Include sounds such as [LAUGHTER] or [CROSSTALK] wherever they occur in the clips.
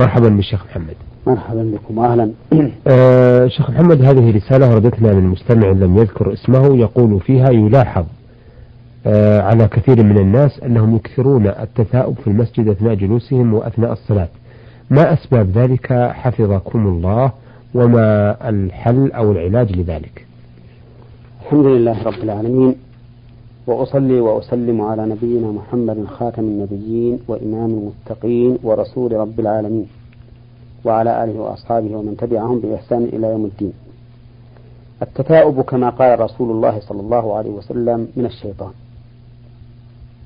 مرحبا بالشيخ محمد مرحبا بكم أهلا [CLEARS THROAT] آه شيخ محمد هذه رسالة وردتنا من مستمع لم يذكر اسمه يقول فيها يلاحظ آه على كثير من الناس أنهم يكثرون التثاؤب في المسجد أثناء جلوسهم وأثناء الصلاة. ما أسباب ذلك حفظكم الله وما الحل أو العلاج لذلك؟ الحمد لله رب العالمين وأصلي وأسلم على نبينا محمد خاتم النبيين وإمام المتقين ورسول رب العالمين وعلى آله وأصحابه ومن تبعهم بإحسان إلى يوم الدين. التثاؤب كما قال رسول الله صلى الله عليه وسلم من الشيطان.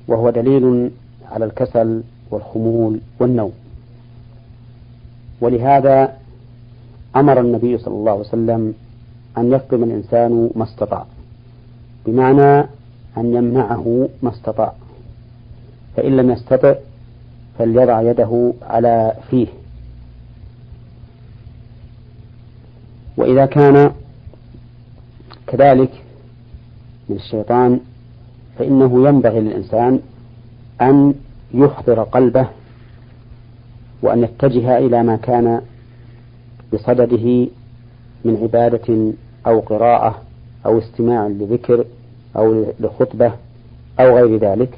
وهو دليل على الكسل والخمول والنوم. ولهذا أمر النبي صلى الله عليه وسلم أن يفطم الإنسان ما استطاع. بمعنى أن يمنعه ما استطاع. فإن لم يستطع فليضع يده على فيه. وإذا كان كذلك من الشيطان فإنه ينبغي للإنسان أن يحضر قلبه وأن يتجه إلى ما كان بصدده من عبادة أو قراءة أو استماع لذكر أو لخطبة أو غير ذلك.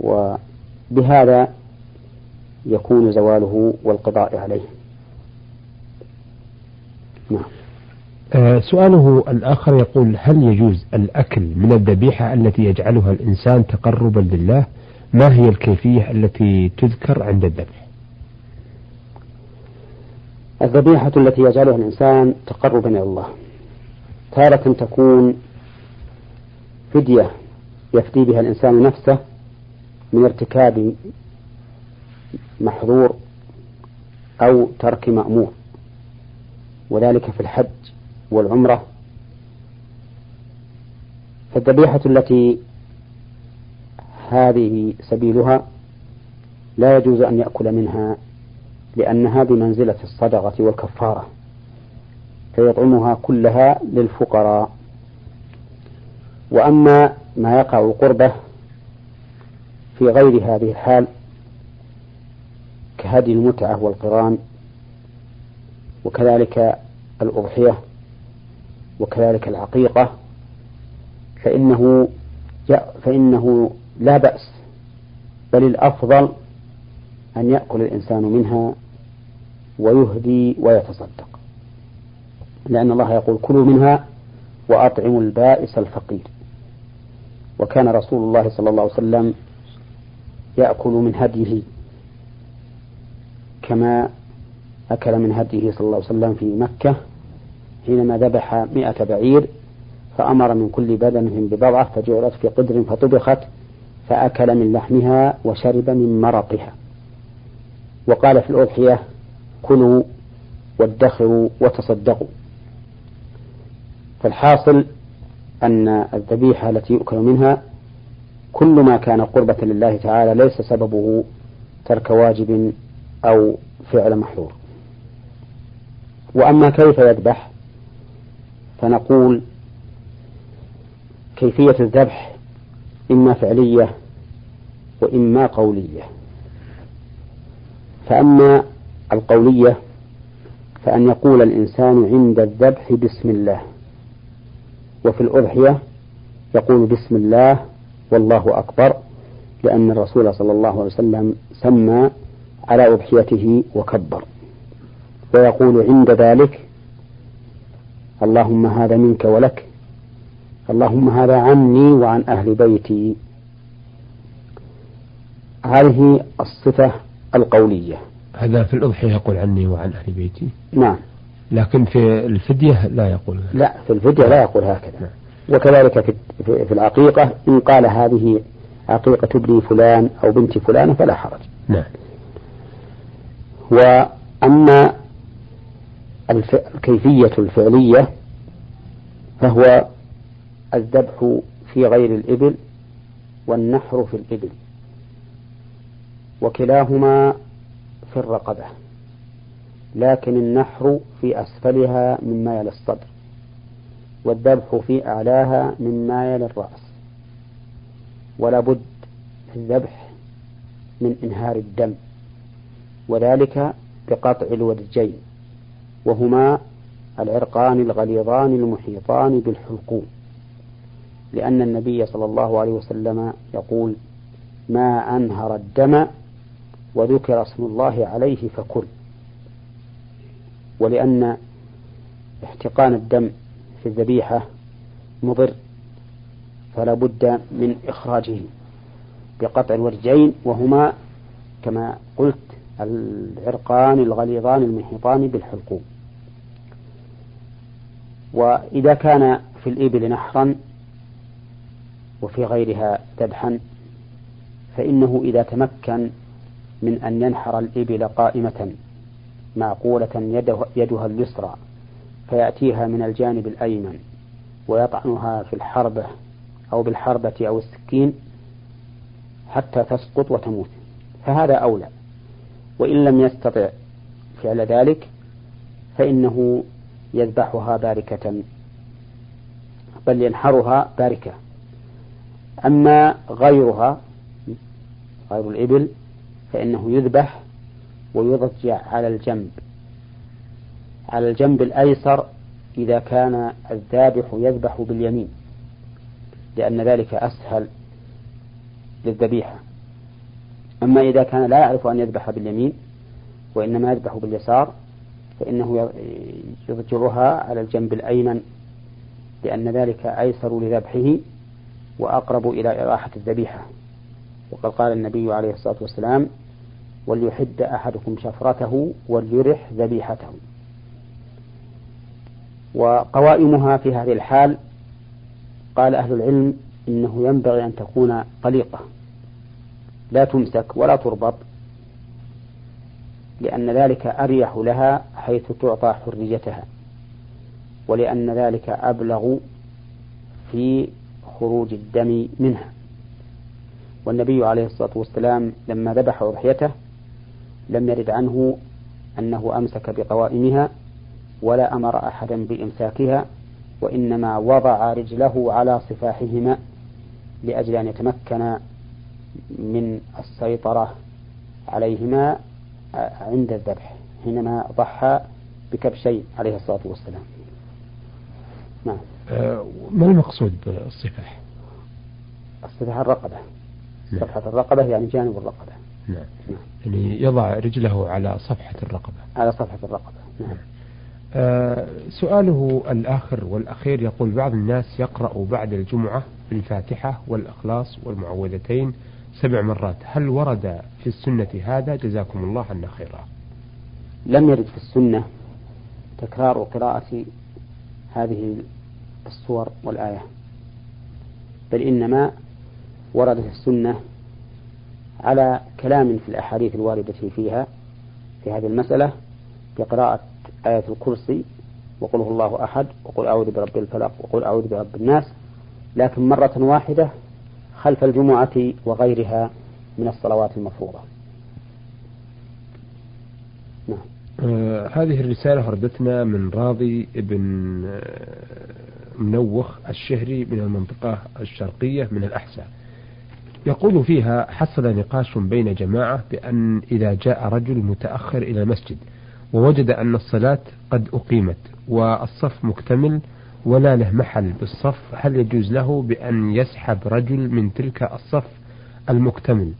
وبهذا يكون زواله والقضاء عليه. نعم. آه سؤاله الآخر يقول هل يجوز الأكل من الذبيحة التي يجعلها الإنسان تقربا لله؟ ما هي الكيفية التي تذكر عند الذبح؟ الذبيحة التي يجعلها الإنسان تقربا إلى الله. تارة تكون فدية يفدي بها الإنسان نفسه من ارتكاب محظور أو ترك مأمور وذلك في الحج والعمرة. فالذبيحة التي هذه سبيلها لا يجوز أن يأكل منها لأنها بمنزلة الصدقة والكفارة فيطعمها كلها للفقراء. وأما ما يقع قربه في غير هذه الحال كهدي المتعة والقران وكذلك الأضحية وكذلك العقيقة فإنه فإنه لا بأس بل الأفضل أن يأكل الإنسان منها ويهدي ويتصدق لأن الله يقول كلوا منها وأطعموا البائس الفقير. وكان رسول الله صلى الله عليه وسلم يأكل من هديه كما أكل من هديه صلى الله عليه وسلم في مكة حينما ذبح مئة بعير فأمر من كل بدنهم ببضعة فجعلت في قدر فطبخت فأكل من لحمها وشرب من مرقها. وقال في الأضحية كلوا وادخروا وتصدقوا. فالحاصل أن الذبيحة التي يؤكل منها كل ما كان قربة لله تعالى ليس سببه ترك واجب أو فعل محظور. وأما كيف يذبح فنقول كيفية الذبح إما فعلية وإما قولية. فأما القولية فأن يقول الإنسان عند الذبح بسم الله. وفي الأضحية يقول بسم الله والله أكبر لأن الرسول صلى الله عليه وسلم سمى على أضحيته وكبر. ويقول عند ذلك اللهم هذا منك ولك اللهم هذا عني وعن أهل بيتي. هذه الصفة القولية. هذا في الأضحية يقول عني وعن أهل بيتي؟ نعم. لكن في الفدية لا يقول لا في الفدية لا يقول هكذا. نعم. وكذلك في, في العقيقة إن قال هذه عقيقة ابن فلان أو بنت فلان فلا حرج. نعم. وأما الكيفية الفعلية فهو الذبح في غير الإبل والنحر في الإبل وكلاهما في الرقبة. لكن النحر في أسفلها مما يلي الصدر والذبح في أعلاها مما يلي الرأس. ولا بد في الذبح من إنهار الدم وذلك بقطع الودجين وهما العرقان الغليظان المحيطان بالحلقوم. لأن النبي صلى الله عليه وسلم يقول ما أنهر الدم وذكر اسم الله عليه فكل. ولأن احتقان الدم في الذبيحة مضر فلا بد من إخراجه بقطع الورجين وهما كما قلت العرقان الغليظان المحيطان بالحلقوم وإذا كان في الإبل نحرا وفي غيرها ذبحا فإنه إذا تمكن من أن ينحر الإبل قائمة. معقولة يده يدها اليسرى فيأتيها من الجانب الأيمن ويطعنها في الحربة أو بالحربة أو السكين حتى تسقط وتموت. فهذا أولى. وإن لم يستطع فعل ذلك فإنه يذبحها باركة بل ينحرها باركة. أما غيرها غير الإبل فإنه يذبح ويضجع على الجنب. على الجنب الأيسر إذا كان الذابح يذبح باليمين لأن ذلك أسهل للذبيحة. أما إذا كان لا يعرف أن يذبح باليمين وإنما يذبح باليسار فإنه يضجرها على الجنب الأيمن لأن ذلك أيسر لذبحه وأقرب إلى إراحة الذبيحة. وقد قال النبي عليه الصلاة والسلام وليحد أحدكم شفرته وليرح ذبيحته. وقوائمها في هذه الحال قال أهل العلم إنه ينبغي أن تكون طليقة لا تمسك ولا تربط لأن ذلك أريح لها حيث تعطى حريتها ولأن ذلك أبلغ في خروج الدم منها. والنبي عليه الصلاة والسلام لما ذبح أضحيته لم يرد عنه أنه أمسك بقوائمها ولا أمر أحدا بإمساكها وإنما وضع رجله على صفاحهما لأجل أن يتمكن من السيطرة عليهما عند الذبح حينما ضحى بكبشين عليه الصلاة والسلام. نعم. أه ما المقصود بالصفاح؟ الصفاح الرقبة. نعم. صفحة الرقبة يعني جانب الرقبة. نعم. يعني يضع رجله على صفحة الرقبة. على صفحة الرقبة. نعم, نعم. آه سؤاله الآخر والأخير يقول بعض الناس يقرأ بعد الجمعة الفاتحة والإخلاص والمعوذتين سبع مرات. هل ورد في السنة هذا؟ جزاكم الله عنا خيرا. لم يرد في السنة تكرار قراءة هذه السور والآية بل إنما ورد في السنة على كلام في الأحاديث الواردة فيها في هذه المسألة بقراءة آية الكرسي وقل هو الله أحد وقل أعوذ برب الفلق وقل أعوذ برب الناس لكن مرة واحدة خلف الجمعة وغيرها من الصلوات المفروضة نعم. آه هذه الرسالة وردتنا من راضي ابن آه منوخ الشهري من المنطقة الشرقية من الأحساء يقول فيها حصل نقاش بين جماعة بأن إذا جاء رجل متأخر إلى المسجد ووجد أن الصلاة قد أقيمت والصف مكتمل ولا له محل بالصف هل يجوز له بأن يسحب رجل من تلك الصف المكتمل؟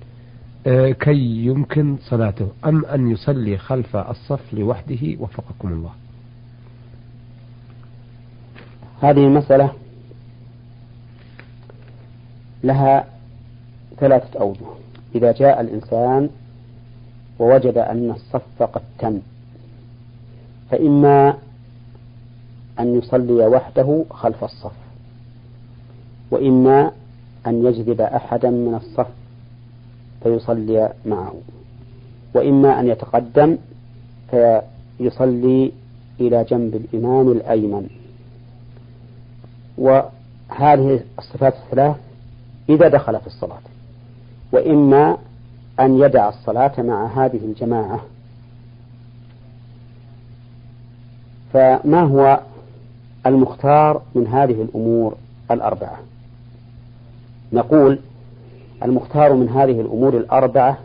آه، كي يمكن صلاته أم أن يصلي خلف الصف لوحده؟ وفقكم الله. هذه المسألة لها ثلاثة أوجه. إذا جاء الإنسان ووجد أن الصف قد تم فإما أن يصلي وحده خلف الصف وإما أن يجذب أحدا من الصف فيصلي معه وإما أن يتقدم فيصلي إلى جنب الإمام الأيمن. وهذه الصفات الثلاث إذا دخل في الصلاة. وإما أن يدع الصلاة مع هذه الجماعة. فما هو المختار من هذه الأمور الأربعة؟ نقول المختار من هذه الأمور الأربعة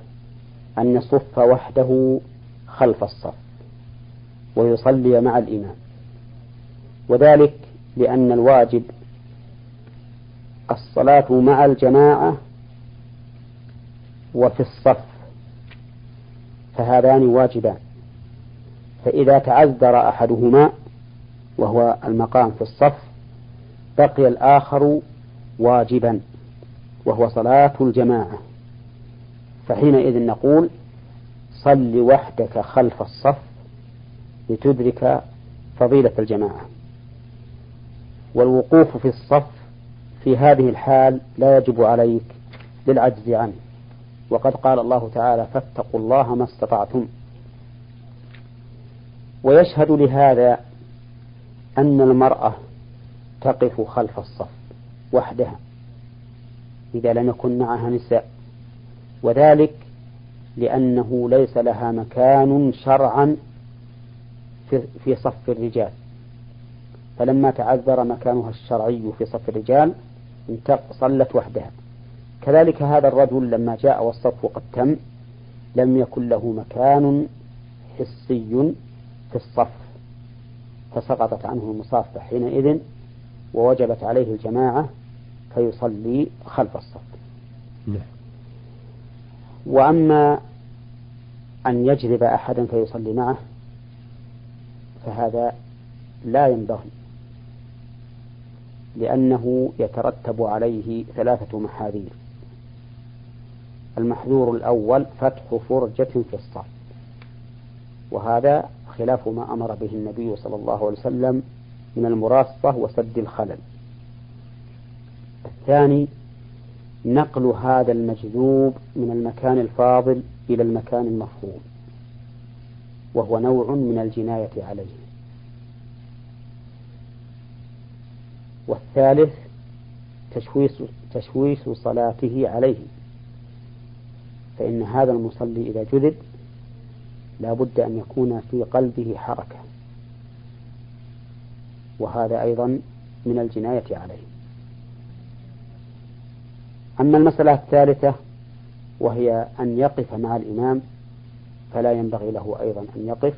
أن يصف وحده خلف الصف ويصلي مع الإمام. وذلك لأن الواجب الصلاة مع الجماعة وفي الصف فهذان واجبان. فإذا تعذر أحدهما وهو المقام في الصف بقي الآخر واجبا وهو صلاة الجماعة. فحينئذ نقول صل وحدك خلف الصف لتدرك فضيلة الجماعة. والوقوف في الصف في هذه الحال لا يجب عليك للعجز عنه. وقد قال الله تعالى فاتقوا الله ما استطعتم. ويشهد لهذا أن المرأة تقف خلف الصف وحدها إذا لم يكن معها نساء وذلك لأنه ليس لها مكان شرعا في صف الرجال. فلما تعذر مكانها الشرعي في صف الرجال صلت وحدها. كذلك هذا الرجل لما جاء والصف قد تم لم يكن له مكان حسي في الصف فسقطت عنه المصافة حينئذ ووجبت عليه الجماعة فيصلي خلف الصف نعم. وأما أن يجذب أحدا فيصلي معه فهذا لا ينبغي لأنه يترتب عليه ثلاثة محاذير المحذور الأول فتح فرجة في الصف. وهذا خلاف ما أمر به النبي صلى الله عليه وسلم من المراصة وسد الخلل. الثاني نقل هذا المجذوب من المكان الفاضل إلى المكان المفضول وهو نوع من الجناية عليه. والثالث تشويش, تشويش صلاته عليه. فإن هذا المصلي إذا جذب لا بد أن يكون في قلبه حركة. وهذا أيضا من الجناية عليه. أما المسألة الثالثة وهي أن يقف مع الإمام فلا ينبغي له أيضا أن يقف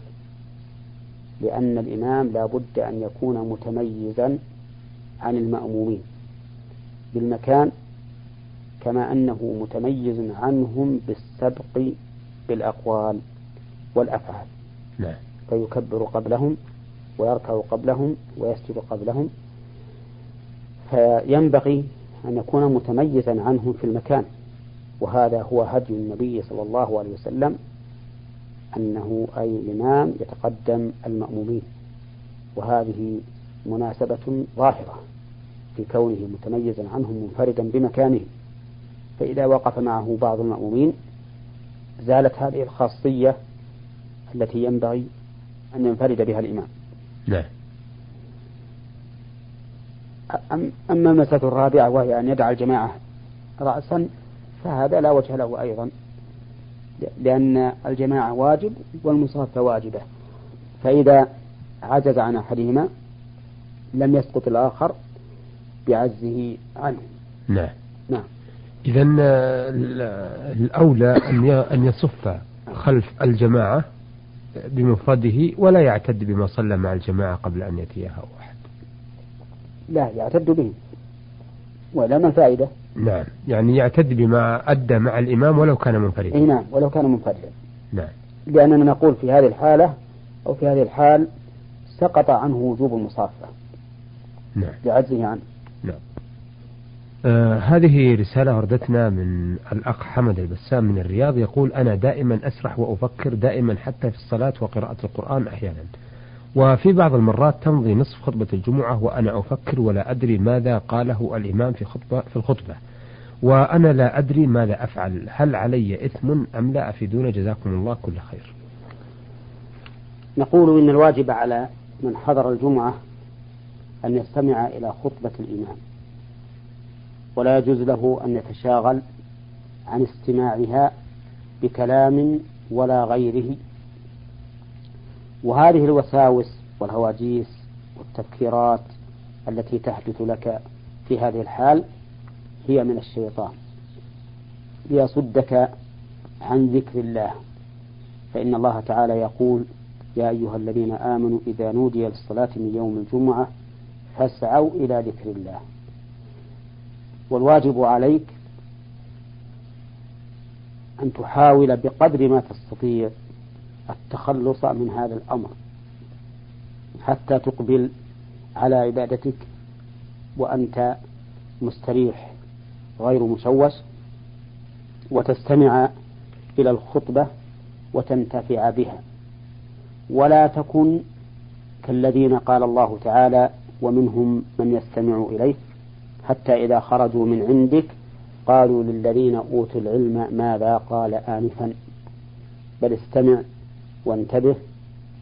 لأن الإمام لا بد أن يكون متميزا عن المأمومين. بالمكان كما أنه متميز عنهم بالسبق بالأقوال والأفعال. نعم. فيكبر قبلهم ويركع قبلهم ويسجد قبلهم. فينبغي أن يكون متميزا عنهم في المكان. وهذا هو هدي النبي صلى الله عليه وسلم أنه أي الإمام يتقدم المأمومين. وهذه مناسبة ظاهرة في كونه متميزا عنهم منفردا بمكانه فإذا وقف معه بعض المأمومين زالت هذه الخاصية التي ينبغي أن ينفرد بها الإمام. نعم أما المسألة الرابعة وهي أن يدع الجماعة رأسا فهذا لا وجه له أيضا لأن الجماعة واجب والمصافة واجبة فإذا عجز عن أحدهما لم يسقط الآخر بعجزه عنه. نعم نعم. إذا الأولى أن أن يصف خلف الجماعة بمفرده ولا يعتد بما صلى مع الجماعة قبل أن يأتيها واحد لا يعتد به. ولا ما الفائدة نعم يعني يعتد بما أدى مع الإمام ولو كان منفردا. نعم ولو كان منفردا. نعم. لأننا نقول في هذه الحالة أو في هذه الحال سقط عنه وجوب المصافة نعم. لعجزه عنه. نعم. آه هذه رسالة وردتنا من الأخ حمد البسام من الرياض يقول أنا دائما أسرح وأفكر دائما حتى في الصلاة وقراءة القرآن أحيانا. وفي بعض المرات تمضي نصف خطبة الجمعة وأنا أفكر ولا أدري ماذا قاله الإمام في خطبة في الخطبة. وأنا لا أدري ماذا أفعل. هل علي إثم أم لا؟ أفيدون جزاكم الله كل خير. نقول إن الواجب على من حضر الجمعة أن يستمع إلى خطبة الإمام. ولا يجوز له أن يتشاغل عن استماعها بكلام ولا غيره. وهذه الوساوس والهواجيس والتفكيرات التي تحدث لك في هذه الحال هي من الشيطان. ليصدك عن ذكر الله. فإن الله تعالى يقول يا أيها الذين آمنوا إذا نودي للصلاة من يوم الجمعة فاسعوا إلى ذكر الله. والواجب عليك أن تحاول بقدر ما تستطيع التخلص من هذا الأمر حتى تقبل على عبادتك وأنت مستريح غير مشوش وتستمع إلى الخطبة وتنتفع بها. ولا تكن كالذين قال الله تعالى ومنهم من يستمع إليك حتى إذا خرجوا من عندك قالوا للذين أوتوا العلم ماذا قال آنفا. بل استمع وانتبه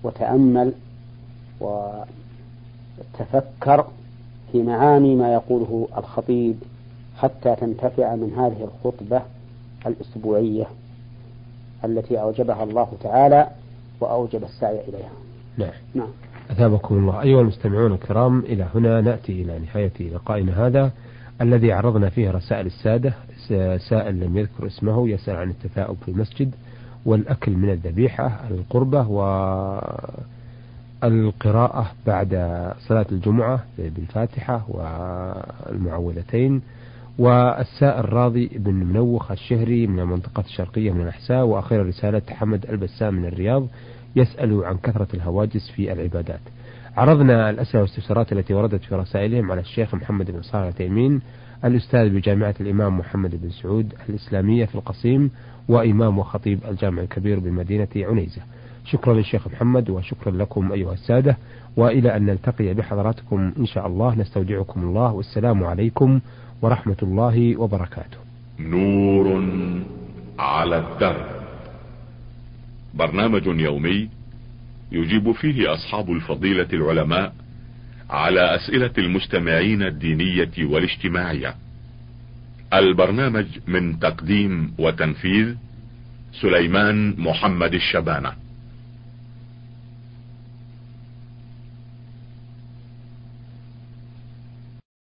وتأمل وتفكر في معاني ما يقوله الخطيب حتى تنتفع من هذه الخطبة الأسبوعية التي أوجبها الله تعالى وأوجب السعي إليها. نعم. نعم. أثابكم الله. أيها المستمعون الكرام إلى هنا نأتي إلى نهاية لقائنا هذا الذي عرضنا فيه رسائل السادة. سائل لم يذكر اسمه يسأل عن التثاؤب في المسجد والأكل من الذبيحة القربة والقراءة بعد صلاة الجمعة بالفاتحة والمعوذتين والسائل راضي بن منوخ الشهري من المنطقة الشرقية من الأحساء وأخيرا رسالة حمد البسام من الرياض. يسأل عن كثرة الهواجس في العبادات. عرضنا الأسئلة والاستفسارات التي وردت في رسائلهم على الشيخ محمد بن صالح التيمين الأستاذ بجامعة الإمام محمد بن سعود الإسلامية في القصيم وإمام وخطيب الجامع الكبير بمدينة عنيزة. شكرا للشيخ محمد وشكرا لكم أيها السادة وإلى أن نلتقي بحضراتكم إن شاء الله. نستودعكم الله والسلام عليكم ورحمة الله وبركاته. نور على الدرب. برنامج يومي يجيب فيه أصحاب الفضيلة العلماء على أسئلة المستمعين الدينية والاجتماعية. البرنامج من تقديم وتنفيذ سليمان محمد الشبانة.